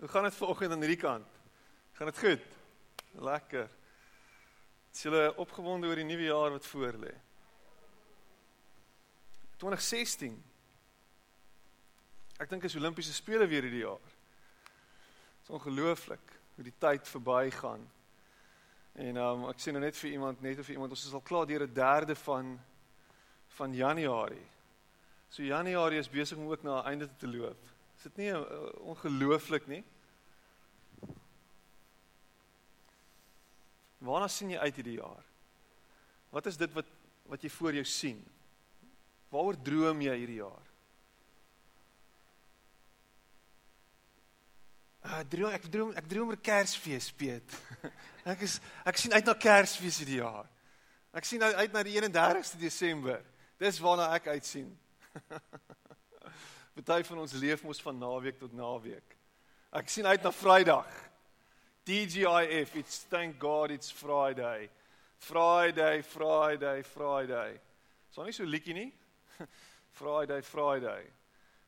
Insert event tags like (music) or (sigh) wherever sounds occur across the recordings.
Hoe gaan dit vanoggend aan hierdie kant? Gaan dit goed? Lekker. Is julle opgewonde oor die nuwe jaar wat voor lê? 2016. Ek dink is Olimpiese spele weer hierdie jaar. Dit is ongelooflik hoe die tyd verbygaan. En um, ek sê nou net vir iemand net of vir iemand ons is al klaar deur 'n derde van van Januarie. So Januarie is besig om ook na 'n einde te loop. Is dit nie uh, ongelooflik nie? Waarna sien jy uit hierdie jaar? Wat is dit wat wat jy voor jou sien? Waaroor droom jy hierdie jaar? Ah, droom ek droom ek droom oor Kersfees, Piet. (laughs) Ek is ek sien uit na Kersfees hierdie jaar. Ek sien uit na die 31ste Desember. Dis waarna ek uitsien. (laughs) Party van ons leef mos van naweek tot naweek. Ek sien uit na Vrydag. TGIF, it's thank God it's Friday. Friday, Friday, Friday. Is nie so liedjie nie? (laughs) Friday, Friday.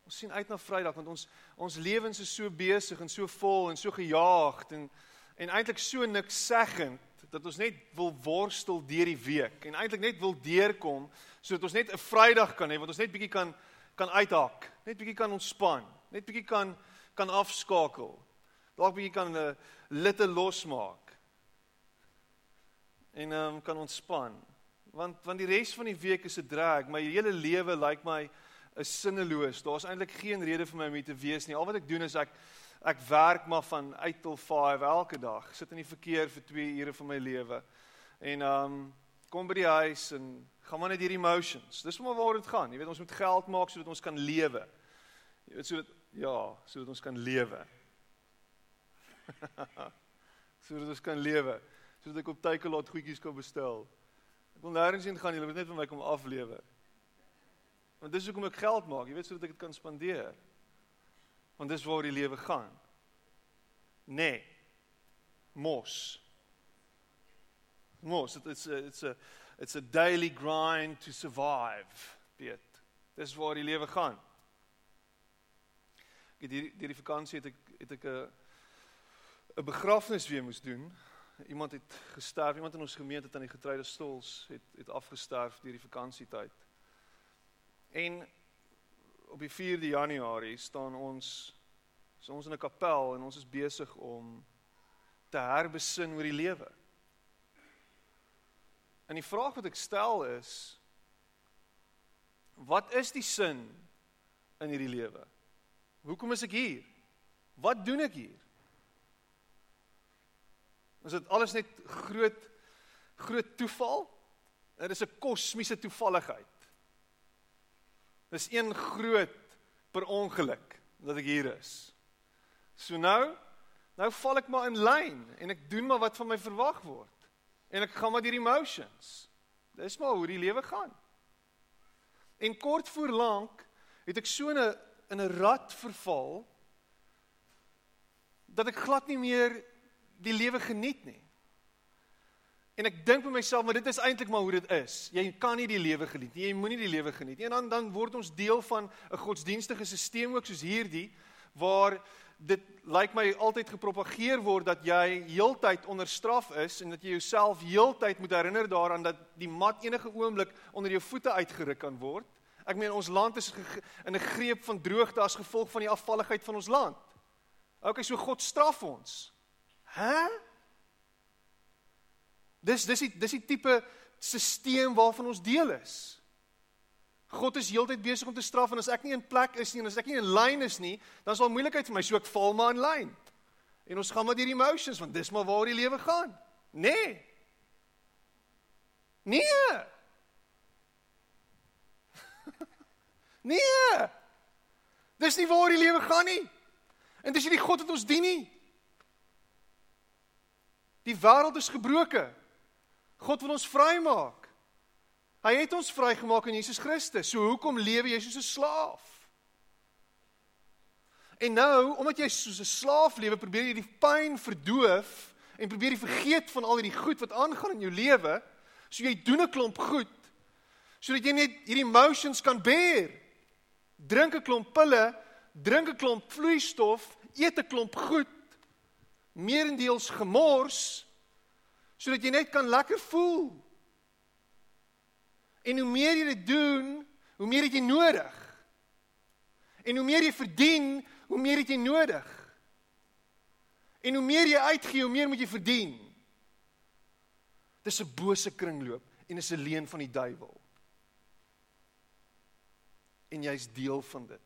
Ons sien uit na Vrydag want ons ons lewens is so besig en so vol en so gejaagd en en eintlik so niks seggend dat ons net wil worstel deur die week en eintlik net wil deurkom sodat ons net 'n Vrydag kan hê wat ons net bietjie kan kan uithak, net bietjie kan ontspan, net bietjie kan kan afskakel. Dalk bietjie kan 'n litte losmaak. En ehm um, kan ontspan. Want want die res van die week is 'n drag. My hele lewe lyk like my is sinneloos. Daar's eintlik geen rede vir my om hier te wees nie. Al wat ek doen is ek ek werk maar van 8 tot 5 elke dag. Sit in die verkeer vir 2 ure van my lewe. En ehm um, kom by die huis en gaan maar net hierdie emotions. Dis maar waar dit gaan. Jy weet ons moet geld maak sodat ons kan lewe. Jy weet sodat ja, sodat ons kan lewe. (laughs) sodat ons kan lewe. Sodat ek op Takealot goedjies kan bestel. Ek wil nêrens heen gaan, jy moet net vir my kom aflewe. Want dis hoekom ek geld maak, jy weet sodat ek dit kan spandeer. Want dis waar die lewe gaan. Nee. Mos. Mos, it's a, it's a it's a daily grind to survive. Piet. Dis waar die lewe gaan. Ek het hierdie hierdie vakansie het ek het ek 'n 'n begrafnis weer moes doen. Iemand het gesterf, iemand in ons gemeente het aan die getreide stols het het afgesterf deur die vakansietyd. En op die 4de Januarie staan ons so ons in 'n kapel en ons is besig om te herbesin oor die lewe. En die vraag wat ek stel is wat is die sin in hierdie lewe? Hoekom is ek hier? Wat doen ek hier? Is dit alles net groot groot toeval? Dit is 'n kosmiese toevalligheid. Dis een groot per ongeluk dat ek hier is. So nou, nou val ek maar in lyn en ek doen maar wat van my verwag word en ek gaan maar deur emotions. Dis maar hoe die lewe gaan. En kort voor lank het ek so 'n in 'n rat verval dat ek glad nie meer die lewe geniet nie. En ek dink vir myself, maar dit is eintlik maar hoe dit is. Jy kan nie die lewe geniet nie. Jy moenie die lewe geniet nie. En dan dan word ons deel van 'n godsdienstige stelsel ook soos hierdie waar dit lyk my altyd gepropageer word dat jy heeltyd onder straf is en dat jy jouself heeltyd moet herinner daaraan dat die mat enige oomblik onder jou voete uitgeruk kan word. Ek meen ons land is in 'n greep van droogte as gevolg van die afvalligheid van ons land. OK, so God straf ons. Hæ? Dis dis die dis die tipe stelsel waarvan ons deel is. God is heeltyd besig om te straf en as ek nie in plek is nie en as ek nie in lyn is nie, dan is daar moeilikheid vir my, so ek val maar in lyn. En ons gaan maar deur emotions want dis maar waar die lewe gaan. Nee. Nee. (laughs) Nee. Dis nie waar die lewe gaan nie. En dis nie die God wat ons dien nie. Die wêreld is gebroke. God wil ons vrymaak. Hy het ons vrygemaak in Jesus Christus. So hoekom lewe jy soos 'n slaaf? En nou, omdat jy soos 'n slaaf lewe, probeer jy die pyn verdoof en probeer jy vergeet van al hierdie goed wat aangaan in jou lewe. So jy doen 'n klomp goed sodat jy net hierdie emotions kan bear. Drink 'n klomp pille, drink 'n klomp vloeistof, eet 'n klomp goed, meerendeels gemors sodat jy net kan lekker voel. En hoe meer jy dit doen, hoe meer het jy nodig. En hoe meer jy verdien, hoe meer het jy nodig. En hoe meer jy uitgee, hoe meer moet jy verdien. Dis 'n bose kringloop en is 'n leuen van die duiwel. En jy's deel van dit.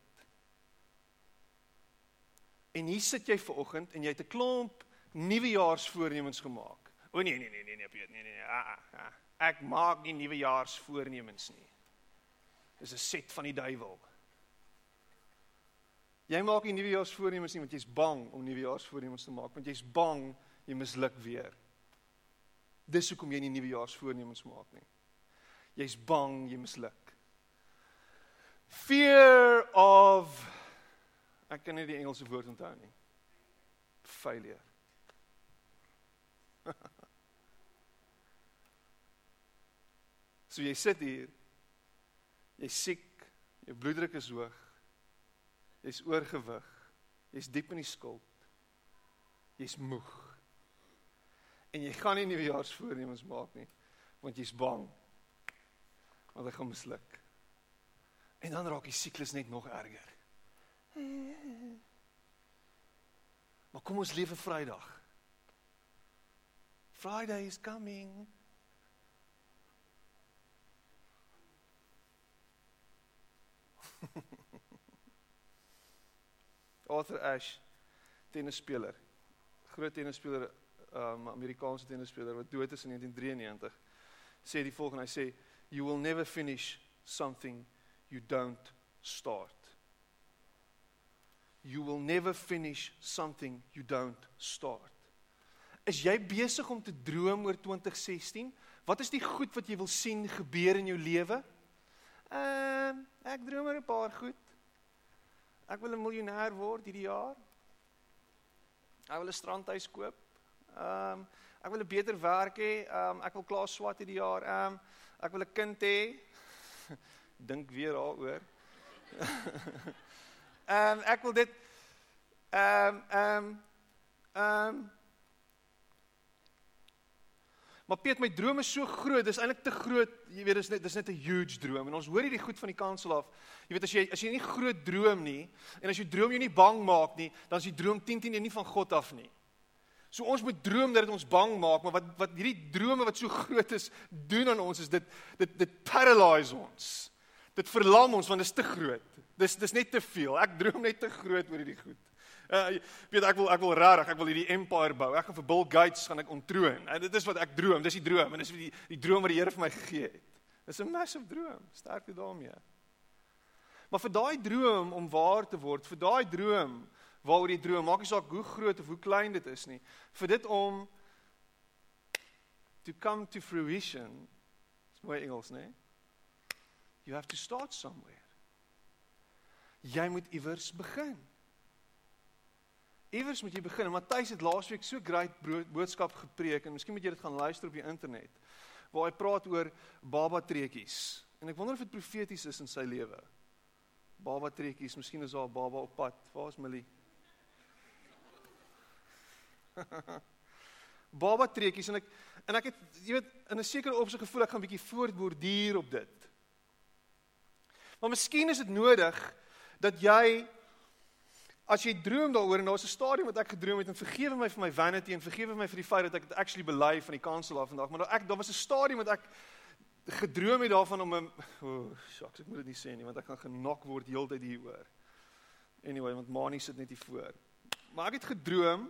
En hier sit jy ver oggend en jy het 'n klomp nuwejaarsvoornemens gemaak. O nee nee nee nee nee Piet, nee nee nee. Ah, ah, ah. Ek maak nie nuwejaarsvoornemens nie. Dis 'n set van die duiwel. Jy maak nie nuwejaarsvoornemens nie want jy's bang om nuwejaarsvoornemens te maak want jy's bang jy misluk weer. Dis hoekom jy nie nuwejaarsvoornemens maak nie. Jy's bang jy misluk. Fear of ek kan nie die Engelse woord onthou nie. Failure. So jy sit hier. Jy's siek, jou bloeddruk is hoog. Jy's oorgewig. Jy's diep in die skuld. Jy's moeg. En jy gaan nie nuwejaarsvoornemens maak nie want jy's bang. Want hy gaan misluk. En dan raak die siklus net nog erger. Maar kom ons lewe Vrydag. Friday is coming. (laughs) Arthur Ashe, tennisspeler. Groot tennisspeler, um Amerikaanse tennisspeler wat dood is in 1993, sê die volgende, hy sê you will never finish something you don't start. You will never finish something you don't start. Is jy besig om te droom oor 2016? Wat is die goed wat jy wil sien gebeur in jou lewe? Ehm, uh, ek droom oor 'n paar goed. Ek wil 'n miljonair word hierdie jaar. Ek wil 'n strandhuis koop. Ehm um, ek wil 'n beter werk hê. Ehm um, ek wil klaar swat hierdie jaar. Ehm um, ek wil 'n kind hê. (laughs) Dink weer daaroor. (laughs) Ehm um, ek wil dit ehm um, ehm um, ehm um, Maar Piet, my droom is so groot, dis eintlik te groot. Jy weet, dis net dis net 'n huge droom. En ons hoor hierdie goed van die kansel af. Jy weet as jy as jy nie groot droom nie en as jy droom jy nie bang maak nie, dan is die droom 10 10 nie van God af nie. So ons moet droom dat dit ons bang maak, maar wat wat hierdie drome wat so groot is doen aan ons is dit dit dit paralyse ons. Dit verlam ons want dit is te groot. Dis dis net te veel. Ek droom net te groot oor hierdie goed. Uh, weet ek wil ek wil regtig ek wil hierdie empire bou. Ek gaan vir Bill Gates gaan ek ontroon. En dit is wat ek droom. Dis die droom en dis die die droom wat die Here vir my gegee het. Dis 'n massive droom. Sterk jy daarmee? Maar vir daai droom om waar te word, vir daai droom waaroor jy droom, maak nie saak hoe groot of hoe klein dit is nie. Vir dit om to come to fruition. Dis mooi Engels, né? You have to start somewhere. Jy moet iewers begin. Iewers moet jy begin. Matthys het laasweek so great boodskap gepreek en miskien moet jy dit gaan luister op die internet waar hy praat oor baba treetjies. En ek wonder of dit profeties is in sy lewe. Baba treetjies, miskien is daar 'n baba op pad. Waar is Millie? (laughs) baba treetjies en ek en ek het jy weet in 'n sekere opsig gevoel ek gaan 'n bietjie voortborduur op dit. Maar miskien is dit nodig dat jy As jy droom daaroor en daar's 'n stadium wat ek gedroom het en vergewe my vir my vanity en vergewe my vir die feit dat ek dit actually bely van die kansel af vandag, maar daar ek daar was 'n stadium wat ek gedroom het daarvan om 'n o, oh, shucks, ek moet dit nie sê nie want ek gaan genok word heeltyd hieroor. Anyway, want Mani sit net hier voor. Maar ek het gedroom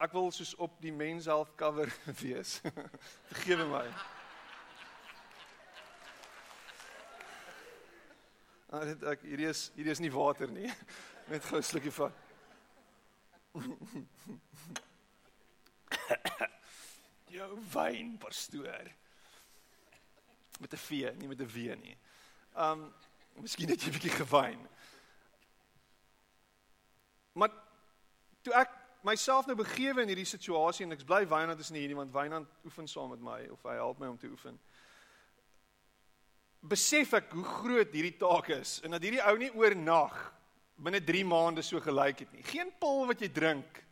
ek wil soos op die Men's Health cover (laughs) wees. vergewe my. Ah, dit ek hierdie is hierdie is nie water nie. Net gou 'n slukkie van. Jou wyn, pastoor. Met 'n V, nie met 'n W nie. Um miskien het jy 'n bietjie gewyn. Maar toe ek myself nou begewe in hierdie situasie en ek bly Wynand is nie hier nie want Wynand oefen saam met my of hy help my om te oefen besef ek hoe groot hierdie taak is en dat hierdie ou nie oornag binne 3 maande so gelyk het nie. Geen pil wat jy drink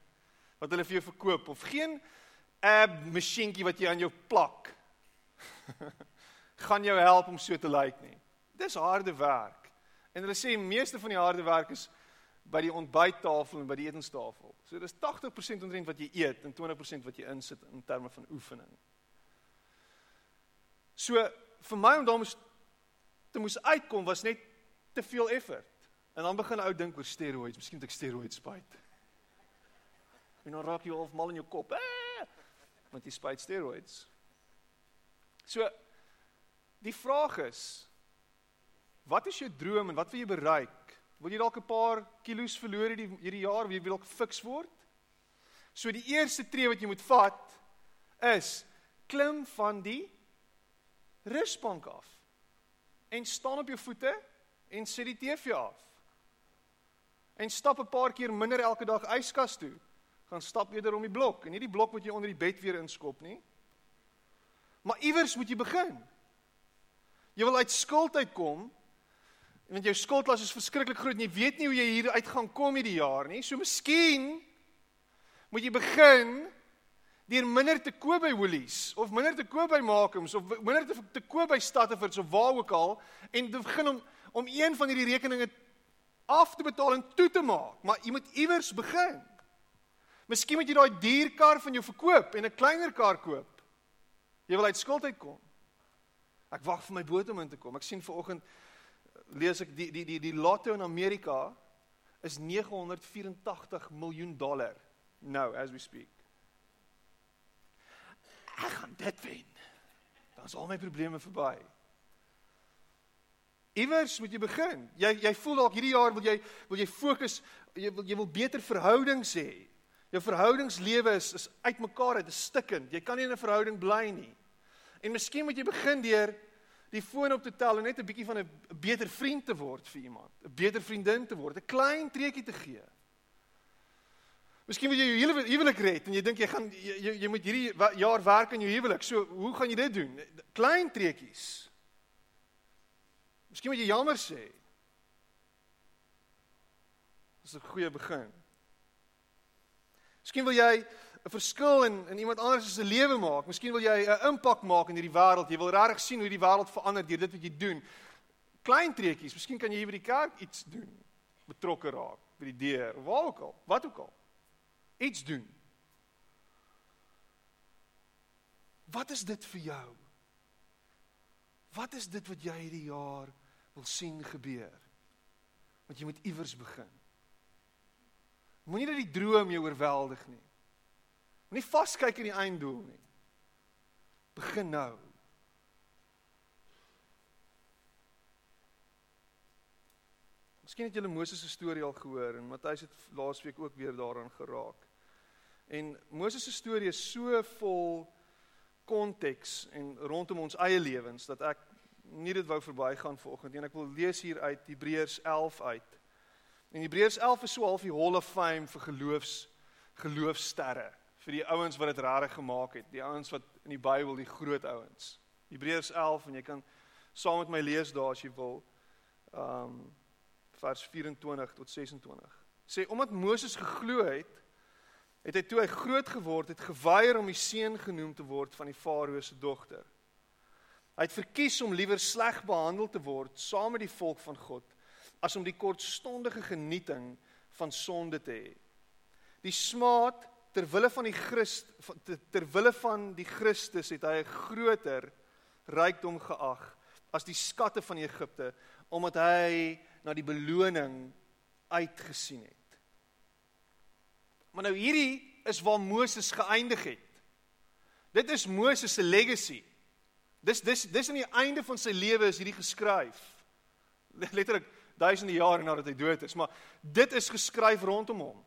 wat hulle vir jou verkoop of geen ab masjienkie wat jy aan jou plak (laughs) gaan jou help om so te lyk nie. Dis harde werk. En hulle sê meeste van die harde werk is by die ontbyttafel en by die etenstafel. So dis 80% omtrent wat jy eet en 20% wat jy insit in terme van oefening. So vir my om daarmee te moes uitkom was net te veel effort. En dan begin ou dink oor steroids, miskien moet ek steroids spuit. En dan raak jy half mal in jou kop. Ah! Want jy spuit steroids. So die vraag is wat is jou droom en wat wil jy bereik? Wil jy dalk 'n paar kilos verloor hierdie hierdie jaar, wil jy dalk fiks word? So die eerste tree wat jy moet vat is klim van die rusbank af en staan op jou voete en sit die TV af. En stap 'n paar keer minder elke dag yskas toe. Gaan stap eerder om die blok en nie die blok wat jy onder die bed weer inskop nie. Maar iewers moet jy begin. Jy wil uit skuld uitkom want jou skuldlas is verskriklik groot en jy weet nie hoe jy hier uit gaan kom hierdie jaar nie. So miskien moet jy begin deur minder te koop by Woolies of minder te koop by Makums of minder te, te koop by Stadeford of waar ook al en begin om om een van hierdie rekeninge af te betaal en toe te maak, maar jy moet iewers begin. Miskien moet jy daai duur kar van jou verkoop en 'n kleiner kar koop. Jy wil uit skuld uitkom. Ek wag vir my boot om in te kom. Ek sien vanoggend lees ek die die die die lotto in Amerika is 984 miljoen dollar nou as we speak ek gaan dit wen. Dan is al my probleme verby. Iewers moet jy begin. Jy jy voel dalk hierdie jaar wil jy wil jy fokus, jy wil jy wil beter verhoudings hê. Jou verhoudingslewe is is uitmekaar, dit is stikkend. Jy kan nie in 'n verhouding bly nie. En miskien moet jy begin deur die foon op te tel en net 'n bietjie van 'n beter vriend te word vir iemand, 'n beter vriendin te word, 'n klein treukie te gee. Miskien wil jy jou hele huwelik red en jy dink jy gaan jy, jy, moet hierdie jaar werk aan jou huwelik. So, hoe gaan jy dit doen? Klein treetjies. Miskien moet jy jammer sê. Dis 'n goeie begin. Miskien wil jy 'n verskil in in iemand anders se lewe maak. Miskien wil jy 'n impak maak in hierdie wêreld. Jy wil regtig sien hoe die wêreld verander deur dit wat jy doen. Klein treetjies. Miskien kan jy hier by die kerk iets doen. Betrokke raak by die deur of waar ook al. Wat ook al iets doen. Wat is dit vir jou? Wat is dit wat jy hierdie jaar wil sien gebeur? Want jy moet iewers begin. Moenie dat die droom jou oorweldig nie. Moenie vaskyk in die einddoel nie. Begin nou. Miskien het julle Moses se storie al gehoor en Matthys het laasweek ook weer daaraan geraak. En Moses se storie is so vol konteks en rondom ons eie lewens dat ek nie dit wou verbygaan vanoggend nie en ek wil lees hier uit Hebreërs 11 uit. En Hebreërs 11 is so half die Hall of Fame vir geloofs geloofsterre vir die ouens wat dit regtig gemaak het, die ouens wat in die Bybel die groot ouens. Hebreërs 11 en jy kan saam met my lees daar as jy wil. Um vers 24 tot 26. Sê omdat Moses geglo het het hy toe hy groot geword het geweier om die seun genoem te word van die farao se dogter. Hy het verkies om liewer sleg behandel te word saam met die volk van God as om die kortstondige genieting van sonde te hê. Die smaad ter wille van die Christ ter wille van die Christus het hy 'n groter rykdom geag as die skatte van Egipte omdat hy na die beloning uitgesien het. Maar nou hierdie is waar Moses geëindig het. Dit is Moses se legacy. Dis dis dis aan die einde van sy lewe is hierdie geskryf. (laughs) letterlik duisende jare nadat hy dood is, maar dit is geskryf rondom hom.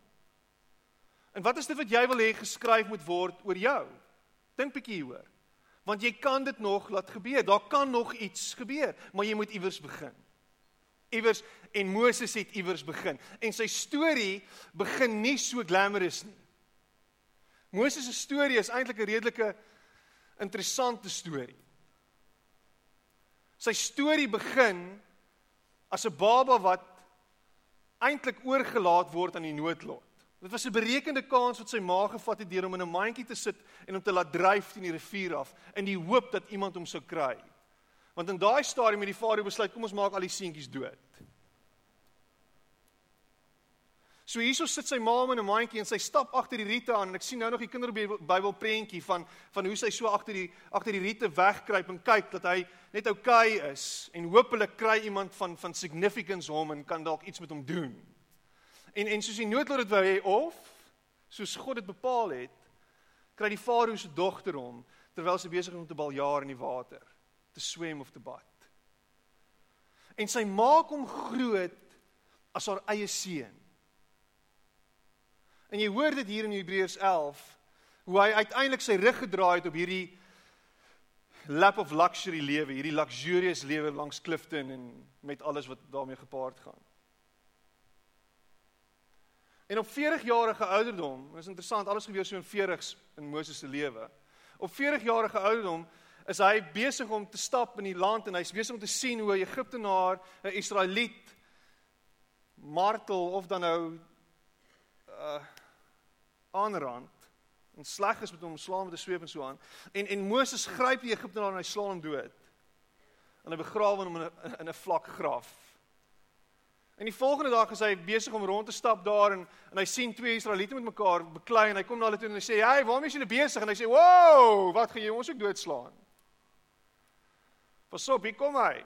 En wat is dit wat jy wil hê geskryf moet word oor jou? Dink bietjie hieroor. Want jy kan dit nog laat gebeur. Daar kan nog iets gebeur, maar jy moet iewers begin. Iewers en Moses het iewers begin. En sy storie begin nie so glamorous nie. Moses se storie is eintlik 'n redelike interessante storie. Sy storie begin as 'n baba wat eintlik oorgelaat word aan die noodlot. Dit was 'n berekende kans wat sy ma gevat het deur om in 'n mandjie te sit en om te laat dryf teen die rivier af in die hoop dat iemand hom sou kry. Want in daai stadium het die farao besluit kom ons maak al die seentjies dood. So hierso sit sy ma in 'n mandjie en sy stap agter die riete aan en ek sien nou nog die kinderbybel prentjie van van hoe sy so agter die agter die riete wegkruip en kyk dat hy net oukei okay is en hopelik kry iemand van van significance hom en kan dalk iets met hom doen. En en soos die noodlot dit wou hê of soos God dit bepaal het, kry die farao se dogter hom terwyl sy besig is om te baljaar in die water, te swem of te bad. En sy maak hom groot as haar eie seun. En jy hoor dit hier in Hebreërs 11 hoe hy uiteindelik sy rug gedraai het op hierdie lap of luxury lewe, hierdie luxurious lewe langs Clifton en met alles wat daarmee gepaard gaan. En op 40 jarige ouderdom, is interessant, alles gebeur so in 40s in Moses se lewe. Op 40 jarige ouderdom is hy besig om te stap in die land en hy's besig om te sien hoe 'n Egiptenaar 'n Israeliet martel of dan nou uh aanrand en sleg is met hom slaan met 'n sweep en so aan. En en Moses gryp die Egiptenaar en hy slaan hom dood. En hy begrawe hom in 'n in 'n vlak graf. En die volgende dag is hy besig om rond te stap daar en en hy sien twee Israeliete met mekaar beklei en hy kom na hulle toe en hy sê: "Hey, waarmee is julle besig?" En hy sê: "Wow, wat gaan jy ons ook doodslaan?" Pasop, hier kom hy.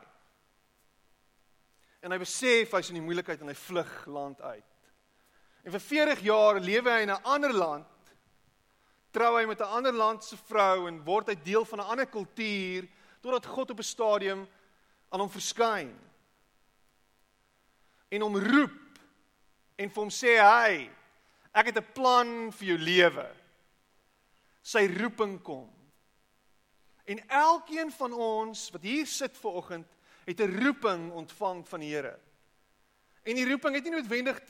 En hy besef hy's in die moeilikheid en hy vlug land uit. En vir 40 jaar lewe hy in 'n ander land. Trou hy met 'n ander land se vrou en word hy deel van 'n ander kultuur totdat God op 'n stadium aan hom verskyn en hom roep en vir hom sê hy ek het 'n plan vir jou lewe. Sy roeping kom. En elkeen van ons wat hier sit ver oggend het 'n roeping ontvang van die Here. En die roeping het nie noodwendig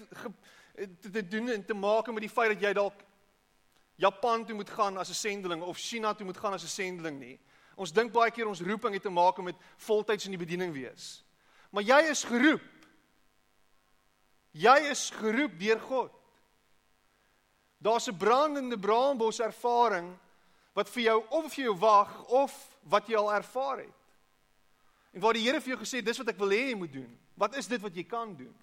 te, te doen en te maak met die feit dat jy dalk Japan toe moet gaan as 'n sendeling of China toe moet gaan as 'n sendeling nie. Ons dink baie keer ons roeping het te maak met voltyds in die bediening wees. Maar jy is geroep Jy is geroep deur God. Daar's 'n brandende braambos ervaring wat vir jou of vir jou wag of wat jy al ervaar het. En waar die Here vir jou gesê dis wat ek wil hê jy moet doen. Wat is dit wat jy kan doen?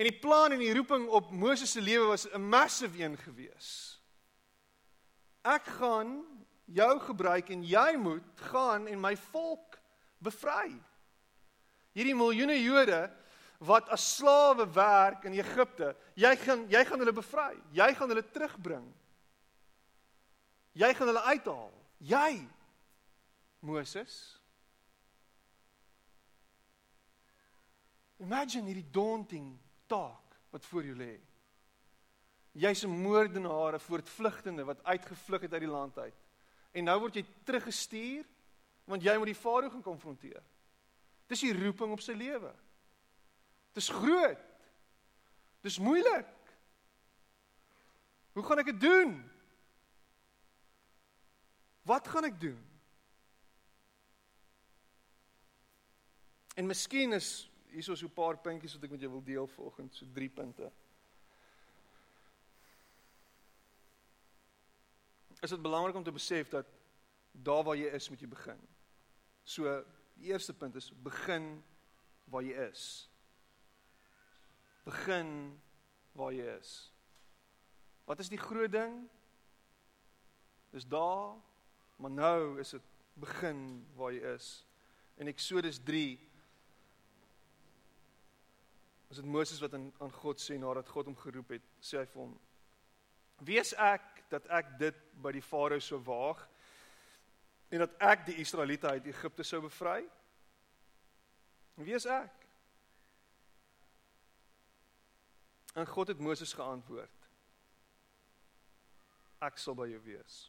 En die plan en die roeping op Moses se lewe was 'n massive een gewees. Ek gaan jou gebruik en jy moet gaan en my volk bevry. Hierdie miljoene Jode wat as slawe werk in Egipte. Jy gaan jy gaan hulle bevry. Jy gaan hulle terugbring. Jy gaan hulle uithaal. Jy Moses. Imagine hierdie daunting taak wat voor jou lê. Jy's 'n moordenaar, 'n voortvlugtende wat uitgevlug het uit die land uit. En nou word jy teruggestuur want jy moet die farao gaan konfronteer. Dis die roeping op sy lewe. Dis groot. Dis moeilik. Hoe gaan ek dit doen? Wat gaan ek doen? En miskien is hierso so 'n paar puntjies wat ek met jou wil deel vanoggend, so 3 punte. Is dit belangrik om te besef dat daar waar jy is, moet jy begin. So, die eerste punt is begin waar jy is begin waar jy is. Wat is die groot ding? Dis daar, maar nou is dit begin waar jy is. In Eksodus 3 is dit Moses wat aan aan God sê nadat God hom geroep het, sê hy vir hom: "Wees ek dat ek dit by die farao so waag en dat ek die Israeliete uit Egipte sou bevry?" Wie is ek? En God het Moses geantwoord: Ek sal by jou wees.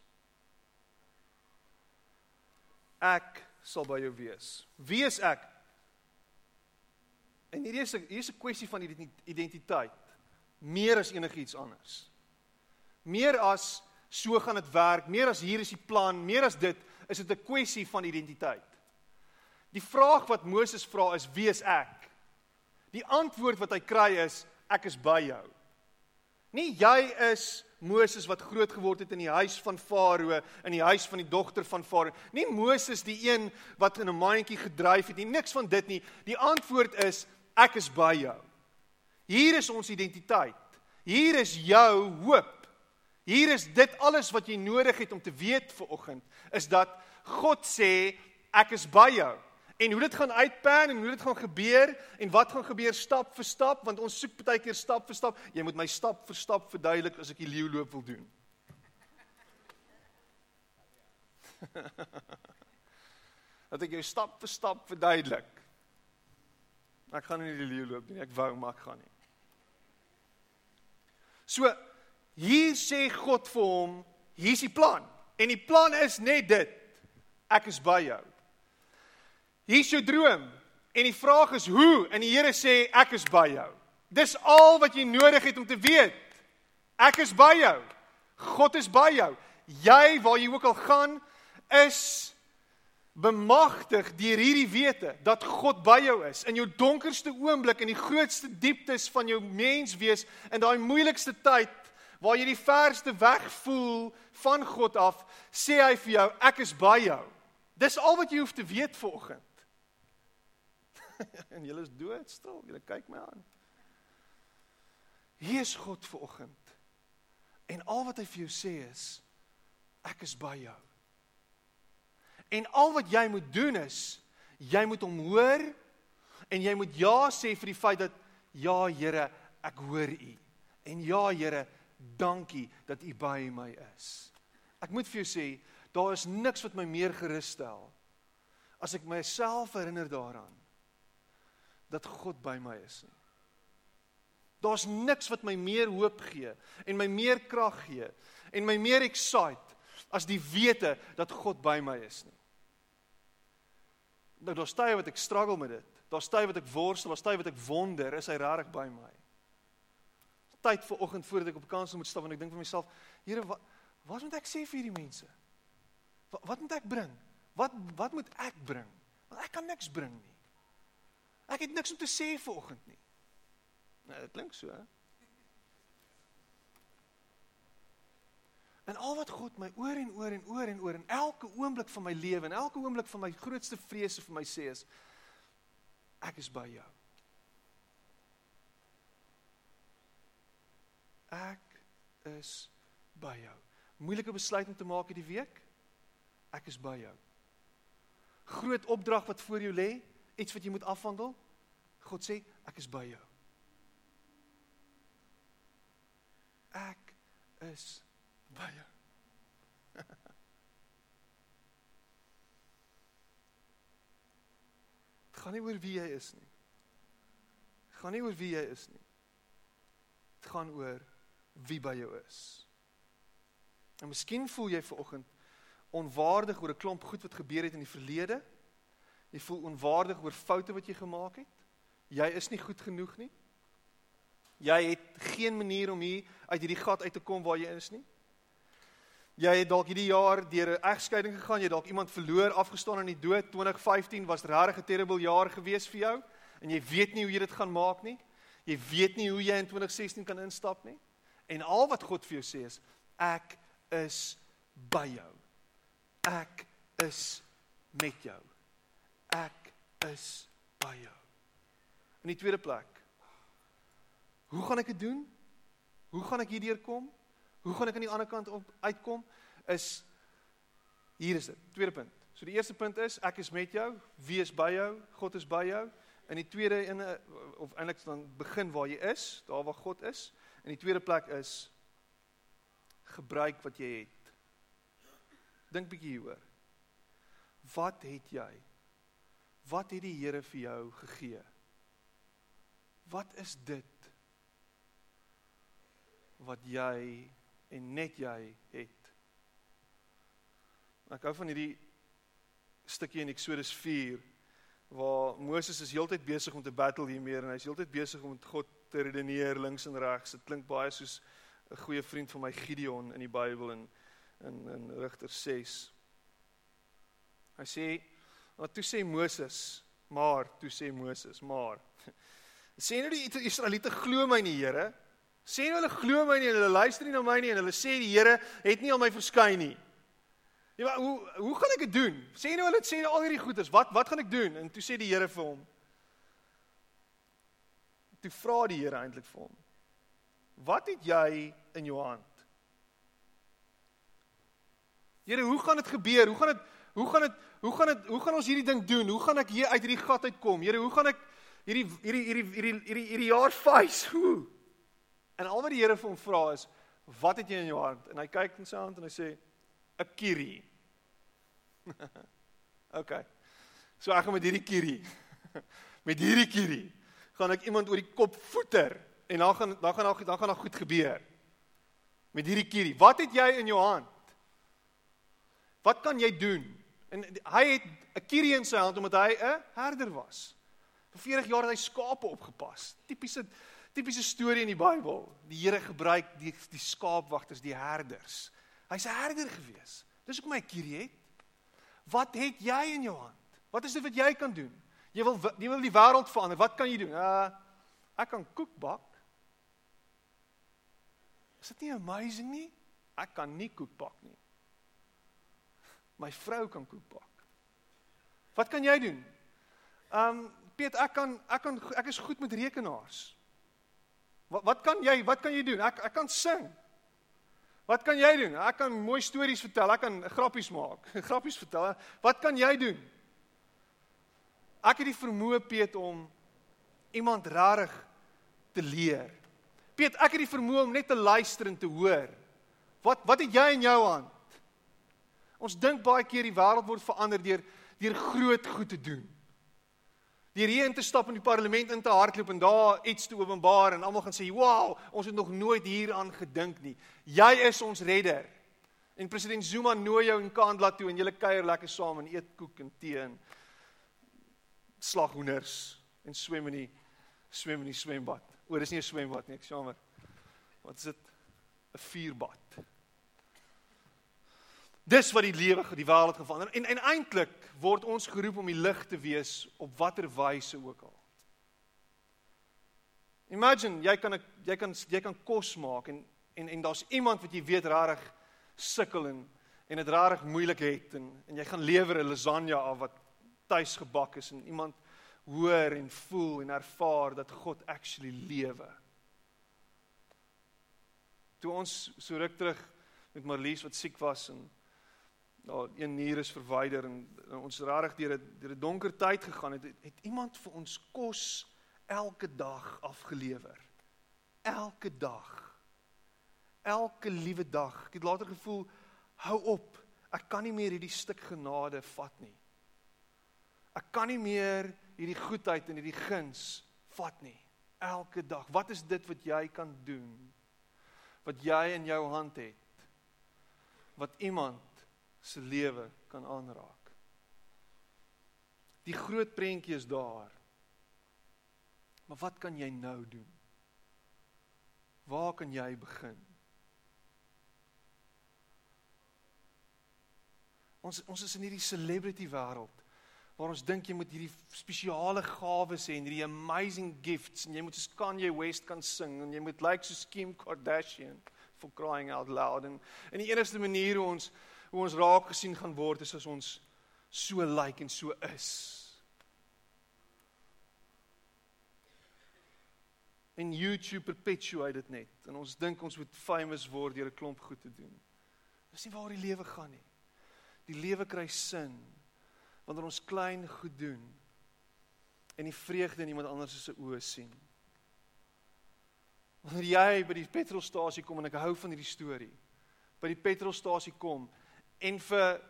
Ek sal by jou wees. Wie is ek? En hierdie is 'n hier is 'n kwessie van identiteit meer as enigiets anders. Meer as so gaan dit werk, meer as hier is die plan, meer as dit is dit 'n kwessie van identiteit. Die vraag wat Moses vra is wie is ek? Die antwoord wat hy kry is ek is by jou. Nie jy is Moses wat groot geword het in die huis van Farao, in die huis van die dogter van Farao. Nie Moses die een wat in 'n mandjie gedryf het nie, niks van dit nie. Die antwoord is ek is by jou. Hier is ons identiteit. Hier is jou hoop. Hier is dit alles wat jy nodig het om te weet vir oggend is dat God sê ek is by jou. En hoe dit gaan uitpan en hoe dit gaan gebeur en wat gaan gebeur stap vir stap want ons soek baie keer stap vir stap. Jy moet my stap vir stap verduidelik as ek die leeu loop wil doen. (laughs) Dat ek jou stap vir stap verduidelik. Ek gaan nie die leeu loop nie. Ek wou maar ek gaan nie. So hier sê God vir hom, hier's die plan. En die plan is net dit. Ek is by jou. Hier's jou droom. En die vraag is hoe? En die Here sê ek is by jou. Dis al wat jy nodig het om te weet. Ek is by jou. God is by jou. Jy waar jy ook al gaan is bemagtig deur hierdie wete dat God by jou is in jou donkerste oomblik in die grootste dieptes van jou menswees in daai moeilikste tyd waar jy die verste weg voel van God af sê hy vir jou ek is by jou. Dis al wat jy hoef te weet vanoggend. (laughs) En jy is doodstil jy kyk my aan. Hier is God vanoggend. En al wat hy vir jou sê is ek is by jou En al wat jy moet doen is jy moet hom hoor en jy moet ja sê vir die feit dat ja Here, ek hoor u. En ja Here, dankie dat u by my is. Ek moet vir jou sê, daar is niks wat my meer gerus stel as ek myself herinner daaraan dat God by my is nie. Daar's niks wat my meer hoop gee en my meer krag gee en my meer excite as die wete dat God by my is nie. Nou daar's tye wat ek struggle met dit. Daar's tye wat ek worstel, daar's tye wat ek wonder, is hy regtig by my? Tyd vir oggend voordat ek op kansel moet stap en ek dink vir myself, Here, wat wat moet ek sê vir hierdie mense? Wat wat moet ek bring? Wat wat moet ek bring? Want ek kan niks bring nie. Ek het niks om te sê vir oggend nie. Nou, dit klink so, hè? En al wat God my oor en oor en oor en oor en elke oomblik van my lewe en elke oomblik van my grootste vrese vir my sê is ek is by jou. Ek is by jou. Moeilike besluit om te maak hierdie week? Ek is by jou. Groot opdrag wat voor jou lê, iets wat jy moet afhandel? God sê ek is by jou. Ek is jou. Dit gaan nie oor wie jy is nie. Dit gaan nie oor wie jy is nie. Dit gaan oor wie by jou is. En miskien voel jy ver oggend onwaardig oor 'n klomp goed wat gebeur het in die verlede. Jy voel onwaardig oor foute wat jy gemaak het. Jy is nie goed genoeg nie. Jy het geen manier om hier uit hierdie gat uit te kom waar jy is nie. Jy het dalk hierdie jaar deur 'n egskeiding gegaan, jy dalk iemand verloor, afgestaan aan die dood. 2015 was regtig 'n terrible jaar gewees vir jou en jy weet nie hoe jy dit gaan maak nie. Jy weet nie hoe jy in 2016 kan instap nie. En al wat God vir jou sê is ek is by jou. Ek is met jou. Ek is by jou. In die tweede plek. Hoe gaan ek dit doen? Hoe gaan ek hierdeur kom? Hoe gaan ek aan die ander kant op uitkom? Is hier is dit. Tweede punt. So die eerste punt is ek is met jou, wie is by jou? God is by jou. In die tweede in of eintlik dan begin waar jy is, daar waar God is. In die tweede plek is gebruik wat jy het. Dink bietjie hieroor. Wat het jy? Wat het die Here vir jou gegee? Wat is dit wat jy en net jy het? Ek hou van hierdie stukkie in Eksodus 4 waar Moses is heeltyd besig om te battle hiermee en hy's heeltyd besig om met God te redeneer links en regs. Dit klink baie soos 'n goeie vriend van my Gideon in die Bybel in in in Rigters 6. Hy sê, "Wat toe sê Moses, maar toe sê Moses, maar (laughs) sê nou die Israeliete glo my nie, Here. Sê nou hulle glo my nie en hulle luister nie na my nie en hulle sê die Here het nie aan my verskyn nie. Ja, maar hoe hoe gaan ek dit doen? Sê nou hulle sê al hierdie goeders. Wat wat gaan ek doen? En toe sê die Here vir hom. Toe vra die Here eintlik vir hom. Wat het jy in jou hand? Here, hoe gaan dit gebeur? Hoe gaan dit hoe gaan dit hoe gaan dit hoe gaan ons hierdie ding doen? Hoe gaan ek hier uit hierdie gat uitkom? Here, hoe gaan ek hierdie hierdie hierdie hierdie hierdie hierdie jaar (laughs) face? Hoe? En al wat die Here vir hom vra is, wat het jy in jou hand? En hy kyk in sy hand en hy sê 'n kierie. (laughs) OK. So ek gaan met hierdie kierie (laughs) met hierdie kierie gaan ek iemand oor die kop voeter en dan gaan dan gaan dan gaan daar goed gebeur. Met hierdie kierie. Wat het jy in jou hand? Wat kan jy doen? En hy het 'n kierie in sy hand omdat hy 'n herder was. Vir 40 jaar het hy skape opgepas. Tipiese tipiese storie in die Bybel. Die Here gebruik die die skaapwagters, die herders. Hy's 'n herder gewees. Dis hoekom hy kierie het. Wat het jy in jou hand? Wat is dit wat jy kan doen? Jy wil jy wil die wêreld verander. Wat kan jy doen? Uh ek kan koek bak. Is dit nie amazing nie? Ek kan nie koek bak nie. My vrou kan koek bak. Wat kan jy doen? Um Piet, ek kan ek kan ek is goed met rekenaars. Wat wat kan jy wat kan jy doen? Ek ek kan sing. Wat kan jy doen? Ek kan mooi stories vertel, ek kan grappies maak. (laughs) Grappies vertel. Wat kan jy doen? Ek het die vermoë Piet om iemand rarig te leer. Piet, ek het die vermoë om net te luister en te hoor. Wat wat het jy in jou hand? Ons dink baie keer die wêreld word verander deur deur groot goed te doen. Deur hier in te stap in die parlement in te hardloop en daar iets te openbaar en almal gaan sê, "Wow, ons het nog nooit hieraan gedink nie. Jy is ons redder." En president Zuma nooi jou in Kandla toe en julle kuier lekker saam en eet koek en tee en slag hoenders en swem in die swem in die swembad. O, dis nie 'n swembad nie, ek jammer. Wat is dit? 'n Vuurbad. Dis wat die lewe die wêreld verander. En en eintlik word ons geroep om die lig te wees op watter wyse ook al. Imagine jy kan jy kan jy kan kos maak en en en daar's iemand wat jy weet rarig sukkel en en dit rarig moeilik het en en jy gaan lewer 'n lasagne af wat tuis gebak is en iemand hoor en voel en ervaar dat God actually lewe. Toe ons so ruk terug met Marlies wat siek was en daar een nier is verwyder en, en ons rarig deur 'n deur 'n donker tyd gegaan het, het iemand vir ons kos elke dag afgelewer. Elke dag. Elke liewe dag. Ek het later gevoel hou op. Ek kan nie meer hierdie stuk genade vat nie. Ek kan nie meer hierdie goedheid en hierdie guns vat nie. Elke dag. Wat is dit wat jy kan doen? Wat jy in jou hand het? Wat iemand se lewe kan aanraak. Die groot prentjie is daar. Maar wat kan jy nou doen? Waar kan jy begin? Ons ons is in hierdie celebrity wêreld waar ons dink jy moet hierdie spesiale gawes hê en hierdie amazing gifts en jy moet soos Kanye West kan sing en jy moet lyk like soos Kim Kardashian for crying out loud en en die enigste manier hoe ons hoe ons raak gesien gaan word is as ons so lyk like en so is. En YouTube perpetuate dit net en ons dink ons moet famous word deur 'n klomp goed te doen. Dis nie waar die lewe gaan nie. Die lewe kry sin wanneer ons klein goed doen en die vreugde in iemand anders se oë sien. Wanneer jy by die petrolstasie kom en ek hou van hierdie storie. By die petrolstasie kom en vir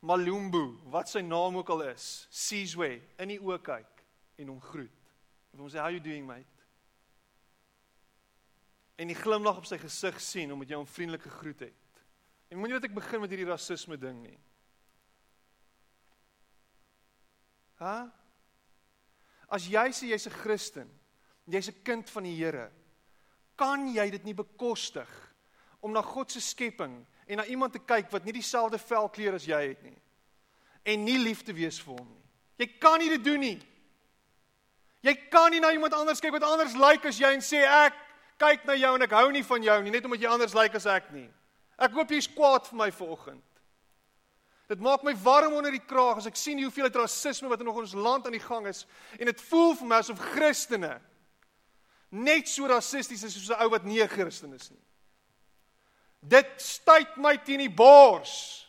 Malumbu, wat sy naam ook al is, Sizwe in die oë kyk en hom groet. En hom sê how you doing mate? En die glimlag op sy gesig sien omdat jy hom vriendelik gegroet het. En moenie dat ek begin met hierdie rasisme ding nie. Ha? As jy sê jy's 'n Christen, jy's 'n kind van die Here, kan jy dit nie bekostig om na God se skepping en na iemand te kyk wat nie dieselfde velkleur as jy het nie en nie lief te wees vir hom nie. Jy kan nie dit doen nie. Jy kan nie na iemand anders kyk wat anders lyk like as jy en sê ek kyk na jou en ek hou nie van jou nie net omdat jy anders lyk like as ek nie. Ek hoop jy's kwaad vir my vanoggend. Dit maak my warm onder die kraag as ek sien hoeveel rasisme wat in ons land aan die gang is en dit voel vir my asof Christene net so rassisties is soos 'n ou wat nie 'n Christen is nie. Dit stuit my teen die bors.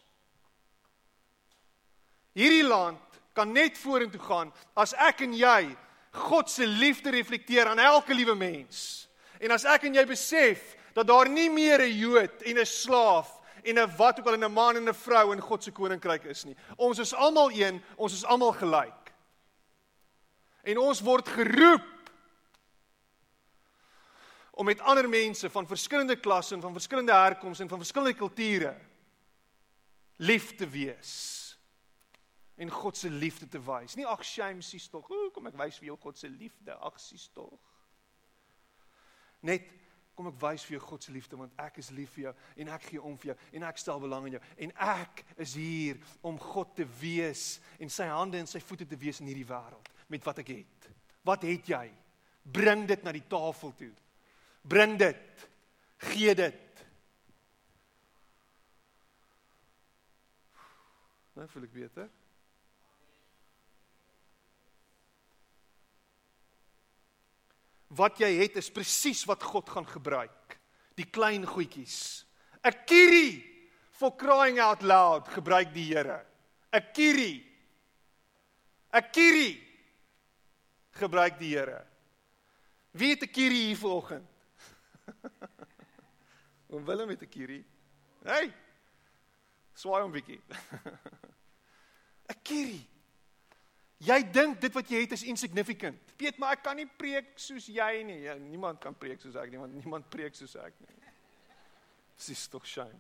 Hierdie land kan net vorentoe gaan as ek en jy God se liefde reflekteer aan elke liewe mens. En as ek en jy besef dat daar nie meer 'n Jood en 'n slaaf en 'n wat ook al 'n man en 'n vrou in God se koninkryk is nie. Ons is almal een, ons is almal gelyk. En ons word geroep om met ander mense van verskillende klasse en van verskillende herkomste en van verskillende kulture lief te wees en God se liefde te wys. Nie ag shame sies tog. O, kom ek wys vir jou God se liefde. Ag sies tog. Net kom ek wys vir jou God se liefde want ek is lief vir jou en ek gee om vir jou en ek stel belang in jou en ek is hier om God te wees en sy hande en sy voete te wees in hierdie wêreld met wat ek het. Wat het jy? Bring dit na die tafel toe. Bring dit. Gee dit. Nou voel ek beter. Wat jy het is presies wat God gaan gebruik. Die klein goedjies. 'n Kierie for crying out loud gebruik die Here. 'n Kierie. 'n Kierie gebruik die Here. Wie het 'n kierie hier vanoggend? (laughs) Oom Willem het 'n kierie. Hey. Swaai hom bietjie. (laughs) 'n Kierie. Jy dink dit wat jy het is insignificant. Piet, maar ek kan nie preek soos jy nie. Ja, niemand kan preek soos ek nie, want niemand preek soos ek nie. Dis tog shame.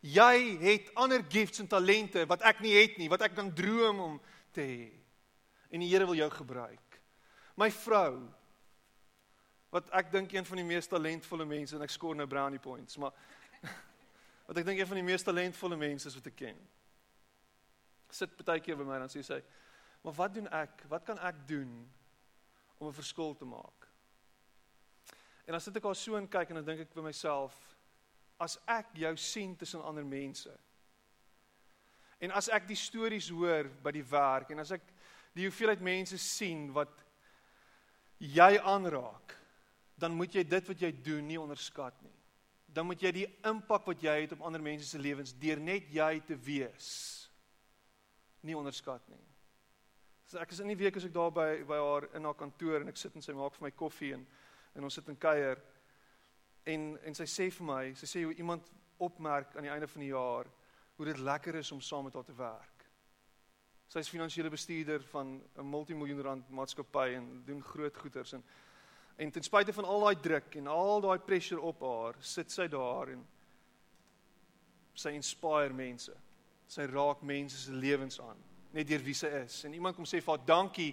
Jy het ander gifts en talente wat ek nie het nie, wat ek kan droom om te hê. En die Here wil jou gebruik. My vrou wat ek dink een van die mees talentvolle mense en ek skoor nou brownie points, maar (laughs) wat ek dink een van die mees talentvolle mense is wat ek ken sit baie keer by my dan sê sy, "Maar wat doen ek? Wat kan ek doen om 'n verskil te maak?" En dan sit ek haar so en kyk en dan dink ek vir myself, as ek jou sien tussen ander mense en as ek die stories hoor by die werk en as ek die hoeveelheid mense sien wat jy aanraak, dan moet jy dit wat jy doen nie onderskat nie. Dan moet jy die impak wat jy het op ander mense se lewens deur net jy te wees nie onderskat nie. So ek is in die week as ek daar by by haar in haar kantoor en ek sit en sy maak vir my koffie en en ons sit en kuier en en sy sê vir my, sy sê hoe iemand opmerk aan die einde van die jaar hoe dit lekker is om saam met haar te werk. Sy is finansiële bestuurder van 'n multimiljoen rand maatskappy en doen groot goederes en en ten spyte van al daai druk en al daai pressure op haar, sit sy daar en sy inspireer mense sy raak mense se lewens aan net deur wie sy is. En iemand kom sê vir haar dankie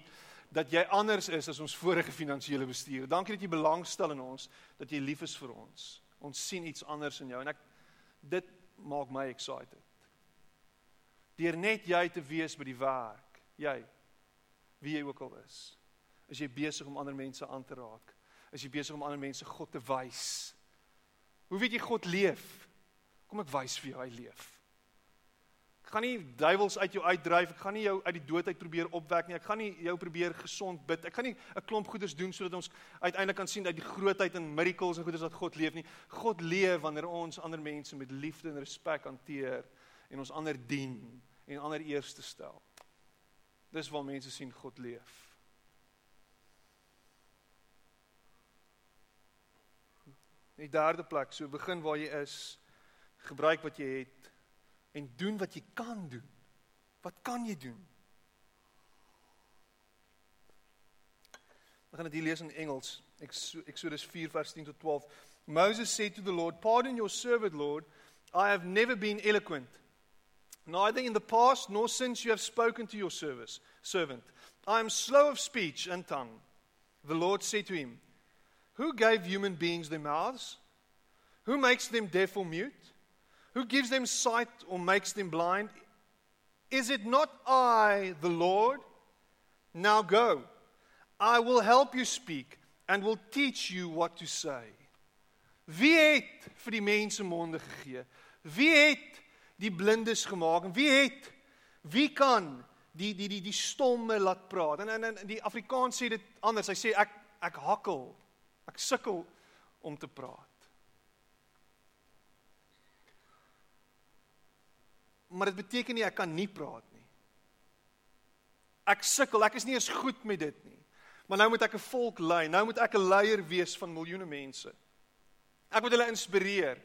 dat jy anders is as ons vorige finansiële bestuurder. Dankie dat jy belangstel in ons, dat jy lief is vir ons. Ons sien iets anders in jou en ek dit maak my excited. Deur net jy te wees by die werk, jy wie jy ook al is, is jy besig om ander mense aan te raak. Is jy besig om ander mense God te wys. Hoe weet jy God leef? Kom ek wys vir jou hy leef gaan nie duiwels uit jou uitdryf. Ek gaan nie jou uit die dood uit probeer opwek nie. Ek gaan nie jou probeer gesond bid. Ek gaan nie 'n klomp goeders doen sodat ons uiteindelik kan sien uit die grootheid en miracles en goeders dat God leef nie. God leef wanneer ons ander mense met liefde en respek hanteer en ons ander dien en ander eerste stel. Dis waar mense sien God leef. Die derde plek, so begin waar jy is. Gebruik wat jy het en doen wat jy kan doen. Wat kan jy doen? Ek gaan dit hier lees in Engels. Exodus 4 vers 10 tot 12. Moses said to the Lord, "Pardon your servant, Lord. I have never been eloquent, neither in the past nor since you have spoken to your service, servant. I am slow of speech and tongue." The Lord said to him, "Who gave human beings their mouths? Who makes them deaf or mute? Who gives them sight or makes them blind? Is it not I, the Lord? Now go. I will help you speak and will teach you what to say. Wie het vir die mense monde gegee? Wie het die blindes gemaak? En wie het wie kan die die die die stomme laat praat? En in in die Afrikaans sê dit anders. Hy sê ek ek hakkel. Ek sukkel om te praat. Maar dit beteken nie ek kan nie praat nie. Ek sukkel. Ek is nie eens goed met dit nie. Maar nou moet ek 'n volk lei. Nou moet ek 'n leier wees van miljoene mense. Ek moet hulle inspireer.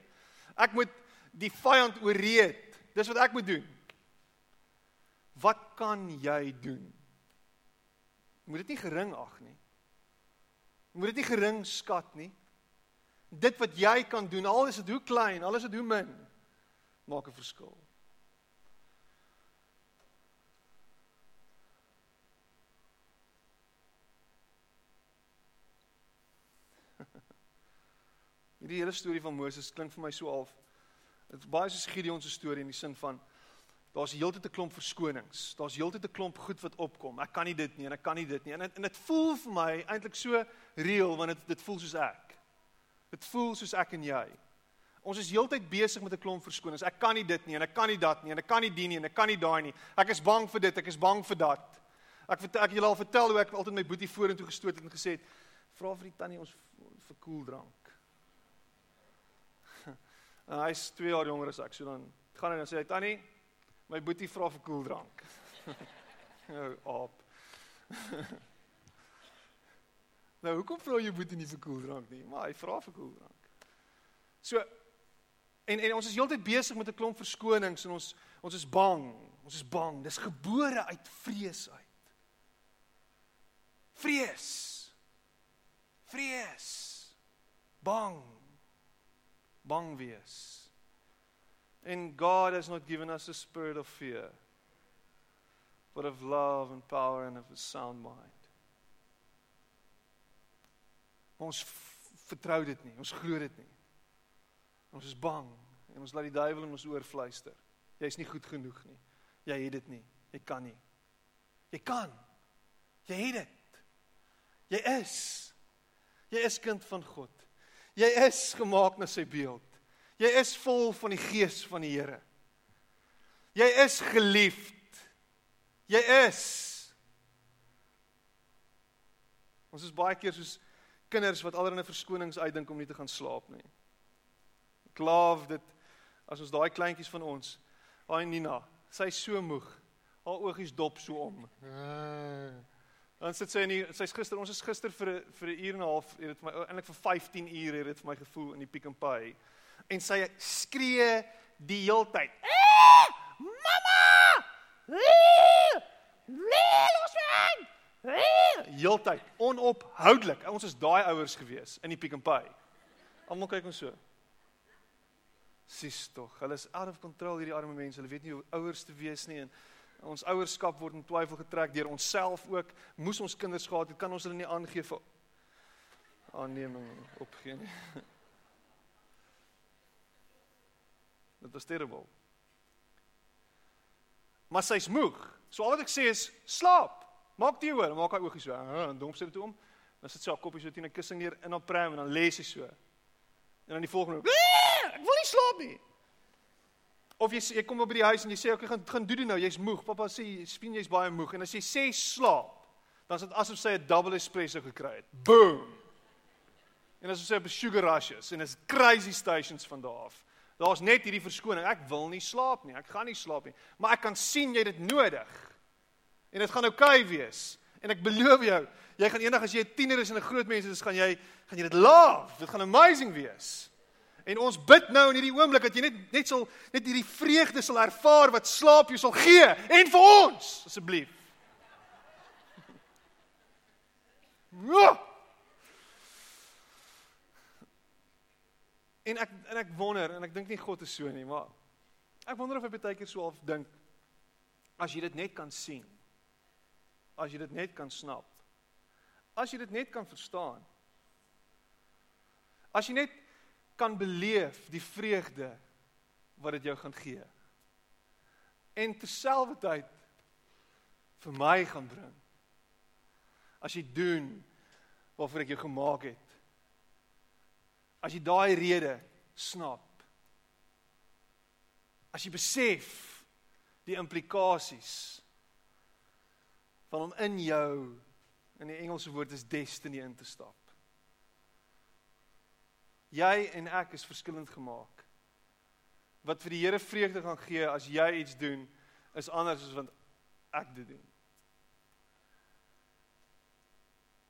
Ek moet die vyand ooreed. Dis wat ek moet doen. Wat kan jy doen? Moet dit nie gering ag nie. Moet dit nie gering skat nie. Dit wat jy kan doen, al is dit hoe klein, al is dit hoe min, maak 'n verskil. (laughs) Hierdie hele storie van Moses klink vir my so half dit is baie soos Gideon se storie in die sin van daar's heeltyd 'n klomp verskonings. Daar's heeltyd 'n klomp goed wat opkom. Ek kan nie dit nie en ek kan nie dit nie. En en dit voel vir my eintlik so reëel want dit dit voel soos ek. Dit voel soos ek en jy. Ons is heeltyd besig met 'n klomp verskonings. Ek kan nie dit nie en ek kan nie dat nie en ek kan nie die nie en ek kan nie daai nie. Ek is bang vir dit, ek is bang vir dat. Ek vertel ek julle al vertel hoe ek altyd my boetie vorentoe gestoot het en gesê het: "Vra vir die tannie ons vir koeldrank." (laughs) En hy's 2 jaar jonger as ek. So dan gaan hy en sê hy tannie, my boetie vra vir koeldrank. (laughs) nou op. (laughs) nou hoekom vra jy boetie nie vir koeldrank nie? Maar hy vra vir koeldrank. So en en ons is heeltyd besig met 'n klomp verskonings en ons ons is bang. Ons is bang. Dis gebore uit vrees uit. Vrees. Vrees. Bang bang wees. And God has not given us a spirit of fear, but of love and power and of a sound mind. Ons vertrou dit nie, ons glo dit nie. Ons is bang en ons laat die duiwel in ons oor fluister. Jy's nie goed genoeg nie. Jy het dit nie. Jy kan nie. Jy kan. Jy het dit. Jy is. Jy is kind van God. Jy is gemaak na sy beeld. Jy is vol van die gees van die Here. Jy is geliefd. Jy is. Ons is baie keer soos kinders wat allerlei verskonings uitdink om nie te gaan slaap nie. Klaaf dit as ons daai kleintjies van ons, daai Nina, sy so moeg. Haar oogies dop so om. Dan sit sy in die sy's gister, ons is gister vir 'n vir 'n uur en 'n half, het dit vir my eintlik vir 15 ure het dit vir my gevoel in die Pick n Pay. En sy skree die heeltyd. Eh, mamma! Eh, los my! Heeltyd, onophoudelik. Ons is daai ouers gewees in die Pick n Pay. Almal kyk ons so. Sis tog, hulle is out of control hierdie arme mense. Hulle weet nie hoe ouers te wees nie en Ons ouerskap word in twyfel getrek deur onsself ook. Moes ons kinders gehad het, kan ons hulle nie aangee vir aanneming opgee nie. (laughs) Dit was terrible. Maar sy's moeg. So al wat ek sê is slaap. Maak die hoor, maak haar oogies so. En dom sit dit om. Dan sit sy haar koppie so teen 'n kussing neer in haar pram en dan lê sy so. En dan die volgende, ek wil nie slaap nie. Of jy jy kom op by die huis en jy sê ek gaan gaan doen dit nou, jy's moeg. Pappa sê spien jy's baie moeg en as jy sê slaap, dan is dit asof sy 'n double espresso gekry het. Boom. En as jy sê op sugar rushes en is crazy stations van daar af. Daar's net hierdie verskoning. Ek wil nie slaap nie. Ek gaan nie slaap nie. Maar ek kan sien jy dit nodig. En dit gaan oukei okay wees. En ek beloof jou, jy gaan eendag as jy 'n tiener is en 'n groot mens is, gaan jy gaan jy dit love. Dit gaan amazing wees. En ons bid nou in hierdie oomblik dat jy net net sal net hierdie vreugde sal ervaar wat slaap jou sal gee en vir ons asseblief. Ja. En ek en ek wonder en ek dink nie God is so nie, maar ek wonder of hy baie keer so half dink as jy dit net kan sien. As jy dit net kan snap. As jy dit net kan verstaan. As jy net kan beleef die vreugde wat dit jou gaan gee. En terselfdertyd vir my gaan bring. As jy doen waarvoor ek jou gemaak het. As jy daai rede snap. As jy besef die implikasies van om in jou in die Engelse woord is destiny in te stap. Jy en ek is verskillend gemaak. Wat vir die Here vreugde gaan gee as jy iets doen is anders as wat ek dit doen.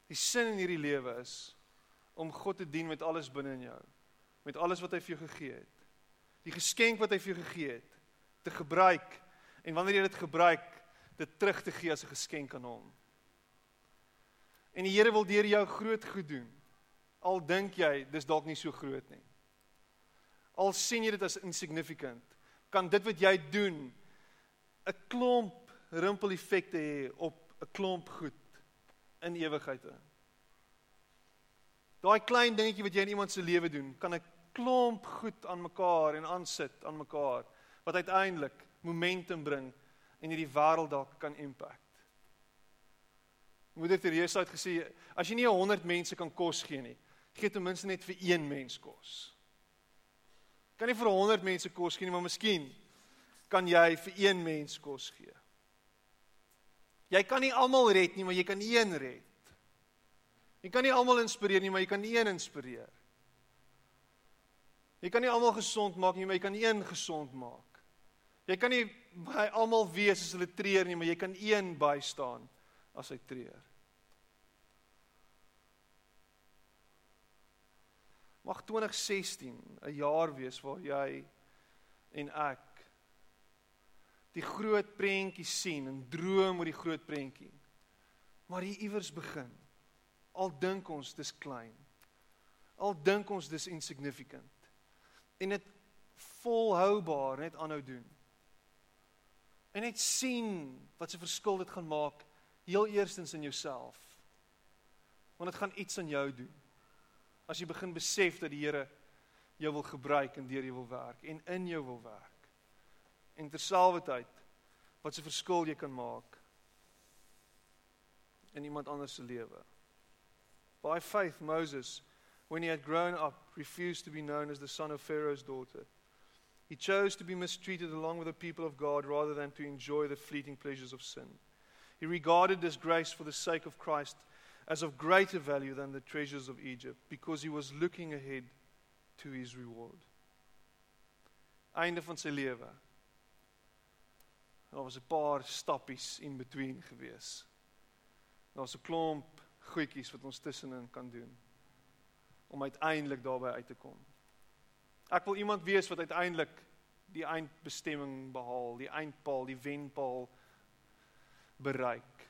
Die sin in hierdie lewe is om God te dien met alles binne in jou, met alles wat hy vir jou gegee het. Die geskenk wat hy vir jou gegee het, te gebruik en wanneer jy dit gebruik, dit terug te gee as 'n geskenk aan hom. En die Here wil deur jou groot goed doen. Al dink jy dis dalk nie so groot nie. Al sien jy dit as insignificant, kan dit wat jy doen 'n klomp rimpel-effekte hê op 'n klomp goed in ewigheid. Daai klein dingetjie wat jy in iemand se lewe doen, kan 'n klomp goed aan mekaar en aansit aan mekaar wat uiteindelik momentum bring en hierdie wêreld dalk kan impact. Moeder Teresa het gesê as jy nie 100 mense kan kos gee nie, gee ten minste net vir een mens kos. Kan nie vir 100 mense kos gee nie, maar miskien kan jy vir een mens kos gee. Jy kan nie almal red nie, maar jy kan een red. Jy kan nie almal inspireer nie, maar jy kan een inspireer. Jy kan nie almal gesond maak nie, maar jy kan een gesond maak. Jy kan nie by almal wees as hulle treur nie, maar jy kan een bystaan as hy treur. Mag 2016 'n jaar wees waar jy en ek die groot prentjie sien en droom oor die groot prentjie. Maar hier iewers begin. Al dink ons dis klein. Al dink ons dis insignificant. En dit volhoubaar net aanhou doen. En net sien wat 'n verskil dit gaan maak heel eerstens in jouself. Want dit gaan iets aan jou doen. As jy begin besef dat die Here jou wil gebruik en deur jou wil werk en in jou wil werk. En terselfdertyd wat 'n verskil jy kan maak in iemand anders se lewe. By faith, Moses, when he had grown up, refused to be known as the son of Pharaoh's daughter. He chose to be mistreated along with the people of God rather than to enjoy the fleeting pleasures of sin. He regarded disgrace for the sake of Christ as of greater value than the treasures of Egypt because he was looking ahead to his reward. Einde van sy lewe. Daar was 'n paar stappies in between gewees. Daar was 'n klomp goedjies wat ons tussenin kan doen om uiteindelik daarby uit te kom. Ek wil iemand wees wat uiteindelik die eindbestemming behaal, die eindpaal, die wenpaal bereik.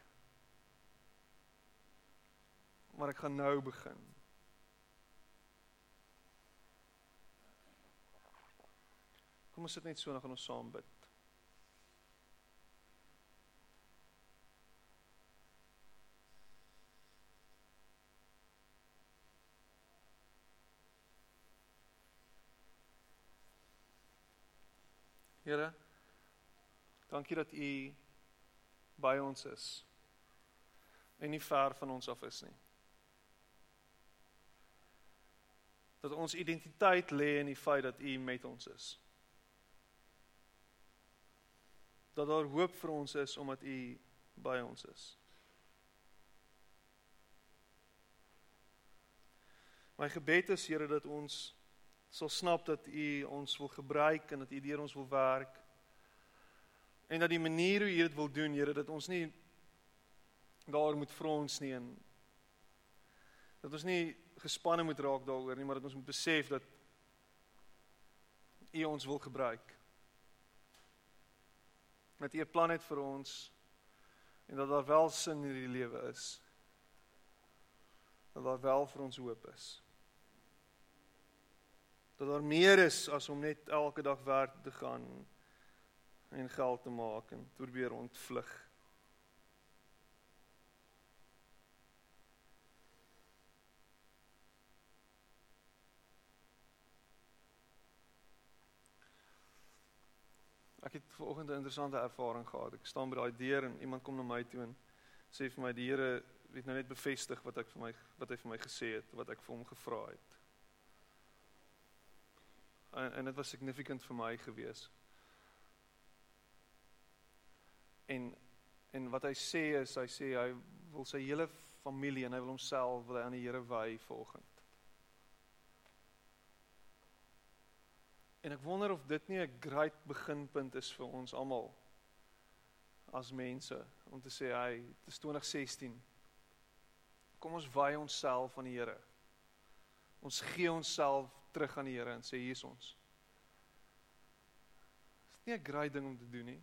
Maar ek gaan nou begin. Kom ons sit net so en dan gaan ons saam bid. Here, dankie dat U by ons is. En nie ver van ons af is nie. Dat ons identiteit lê in die feit dat U met ons is. Dat daar hoop vir ons is omdat U by ons is. My gebed is Here dat ons sal snap dat U ons wil gebruik en dat U deur ons wil werk. En dat die manier hoe U dit wil doen, Here, dat ons nie daar moet frons nie en dat ons nie gespanne moet raak daaroor nie, maar dat ons moet besef dat U ons wil gebruik. Dat U 'n plan het vir ons en dat daar wel sin in hierdie lewe is. Dat daar wel vir ons hoop is. Dat daar meer is as om net elke dag werk te gaan en geld te maak en probeer ontvlug. Ek het vanoggend 'n interessante ervaring gehad. Ek staan by daai deur en iemand kom na my toe en sê vir my die Here het nou net bevestig wat ek vir my wat hy vir my gesê het, wat ek vir hom gevra het. En en dit was significant vir my gewees. En en wat hy sê is hy sê hy wil sy hele familie en hy wil homself wil hy aan die Here wy vanoggend. En ek wonder of dit nie 'n great beginpunt is vir ons almal as mense om te sê hy dis 2016. Kom ons wy onsself aan die Here. Ons gee onsself terug aan die Here en sê hier's ons. Dis nie 'n great ding om te doen nie.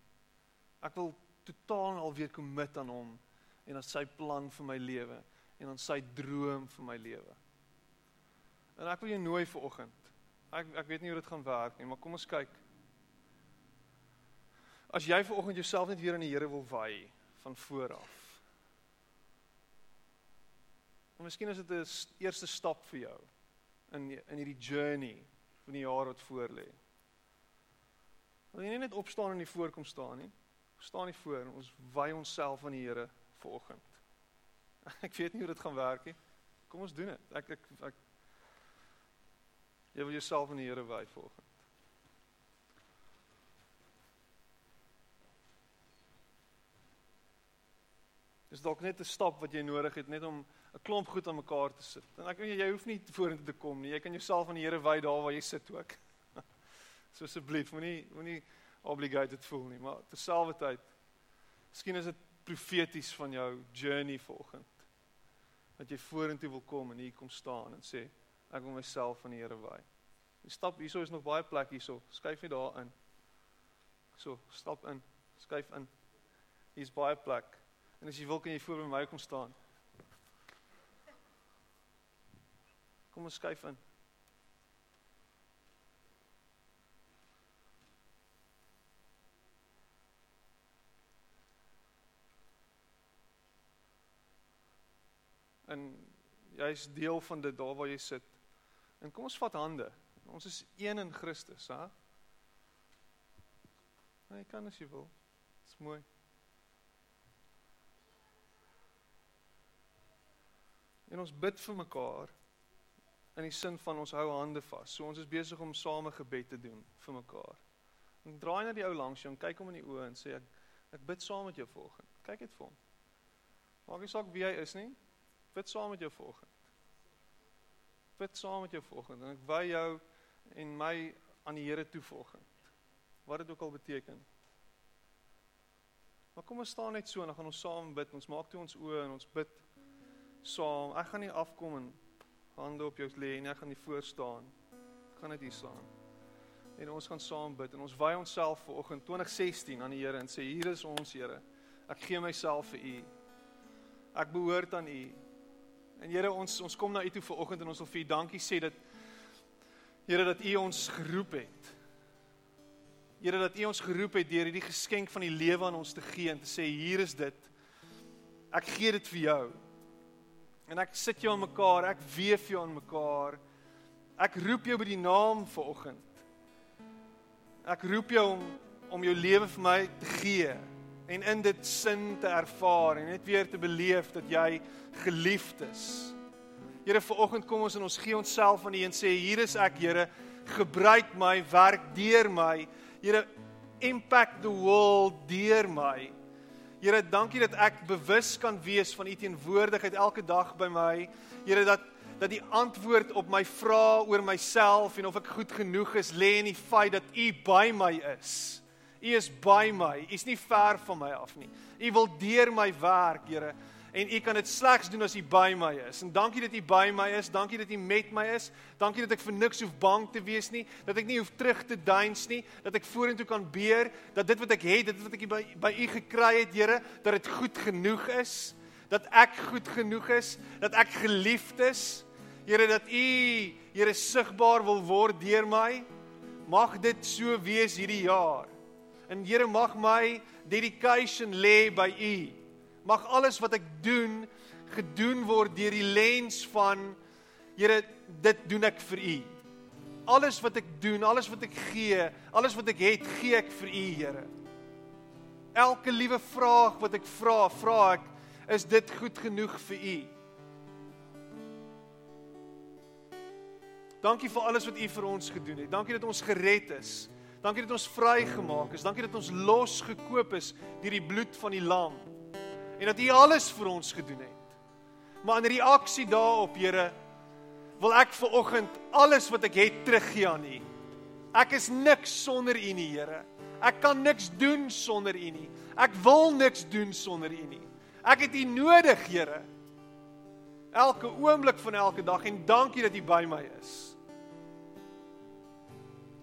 Ek wil totaal alweer commit aan hom en aan sy plan vir my lewe en aan sy droom vir my lewe. En ek wil jou nooi vir oggend Ek ek weet nie hoe dit gaan werk nie, maar kom ons kyk. As jy ver oggend jouself net weer aan die Here wil wy van voor af. En miskien is dit 'n eerste stap vir jou in in hierdie journey van die jaar wat voor lê. Wil jy nie net opstaan en in die voorkom staan nie? Staan nie voor en ons wy onsself aan die Here ver oggend. (laughs) Ek weet nie hoe dit gaan werk nie. Kom ons doen dit. Ek ek ek Jy wil jouself aan die Here wy volgens. Dis dalk net 'n stap wat jy nodig het net om 'n klomp goed aan mekaar te sit. En ek weet jy hoef nie vorentoe te kom nie. Jy kan jouself aan die Here wy daar waar jy sit ook. (laughs) So asseblief, moenie moenie obligated voel nie, maar terselfdertyd miskien is dit profeties van jou journey volgend. Dat jy vorentoe wil kom en hier kom staan en sê Ek wil myself van die Here wy. Die stap hierso is nog baie plek hierso. Skuif net daar in. So, stap in. Skuif in. Hier's baie plek. En as jy wil kan jy voor by my kom staan. Kom ons skuif in. En jy's deel van dit daar waar jy sit. En kom ons vat hande. Ons is een in Christus, hè? Nou, jy kan as jy wil. Dis mooi. En ons bid vir mekaar in die sin van ons hou hande vas. So ons is besig om same gebed te doen vir mekaar. En draai na die ou langs jou en kyk hom in die oë en sê ek ek bid saam met jou volgende. Kyk dit vir hom. Maak nie saak wie hy is nie. Bid saam met jou volgende bid saam met jou volgende en ek wy jou en my aan die Here toe volgende. Wat dit ook al beteken. Maar kom ons staan net so en dan gaan ons saam bid. Ons maak toe ons oë en ons bid saam. Ek gaan nie afkom en hande op jou lê nie. Ek gaan nie voor staan. Ek gaan net hier staan. En ons gaan saam bid en ons wy onsself vir oggend 2016 aan die Here en sê hier is ons Here. Ek gee myself vir U. Ek behoort aan U. En Here ons ons kom na U toe vanoggend en ons wil vir U dankie sê dat Here dat U ons geroep het. Here dat U ons geroep het deur hierdie geskenk van die lewe aan ons te gee en te sê hier is dit. Ek gee dit vir jou. En ek sit jou aan mekaar, ek weef jou aan mekaar. Ek roep jou by die naam vanoggend. Ek roep jou om om jou lewe vir my te gee en in dit sin te ervaar en net weer te beleef dat jy geliefd is. Here, vanoggend kom ons en ons gee onsself aan U en sê hier is ek, Here, gebruik my, werk deur my. Here, impact the world deur my. Here, dankie dat ek bewus kan wees van U teenwoordigheid elke dag by my. Here, dat dat die antwoord op my vrae oor myself en of ek goed genoeg is lê in die feit dat U by my is. U is by my. U is nie ver van my af nie. U wil deur my werk, Here. En U kan dit slegs doen as U by my is. En dankie dat U by my is, dankie dat U met my is. Dankie dat ek vir niks hoef bang te wees nie, dat ek nie hoef terug te duins nie, dat ek vorentoe kan beer, dat dit wat ek het, dit wat ek by by U gekry het, Here, dat dit goed genoeg is, dat ek goed genoeg is, dat ek geliefd is. Here, dat U Here sigbaar wil word deur my. Mag dit so wees hierdie jaar. En Here mag my dedication lê by U. Mag alles wat ek doen gedoen word deur die lens van Here, dit doen ek vir U. Alles wat ek doen, alles wat ek gee, alles wat ek het, gee ek vir U, Here. Elke liewe vraag wat ek vra, vra ek, is dit goed genoeg vir U? Dankie vir alles wat U vir ons gedoen het. Dankie dat ons gered is. Dankie dat ons vrygemaak is. Dankie dat ons losgekoop is deur die bloed van die lam en dat U alles vir ons gedoen het. Maar in reaksie daarop, Here, wil ek ver oggend alles wat ek het teruggee aan U. Ek is niks sonder U nie, Here. Ek kan niks doen sonder U nie. Ek wil niks doen sonder U nie. Ek het U nodig, Here. Elke oomblik van elke dag en dankie dat U by my is.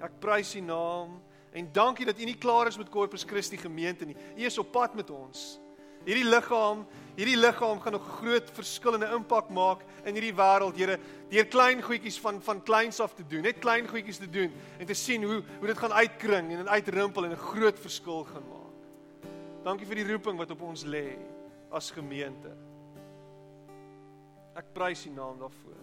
Ek prys U naam en dankie dat U nie klaar is met Corpus Christi gemeente nie. U is op pad met ons. Hierdie liggaam, hierdie liggaam gaan 'n groot verskil en 'n impak maak in hierdie wêreld, Here, deur klein goedjies van van kleins af te doen, net klein goedjies te doen en te sien hoe hoe dit gaan uitkring en uitrimpel en 'n groot verskil gaan maak. Dankie vir die roeping wat op ons lê as gemeente. Ek prys U naam daarvoor.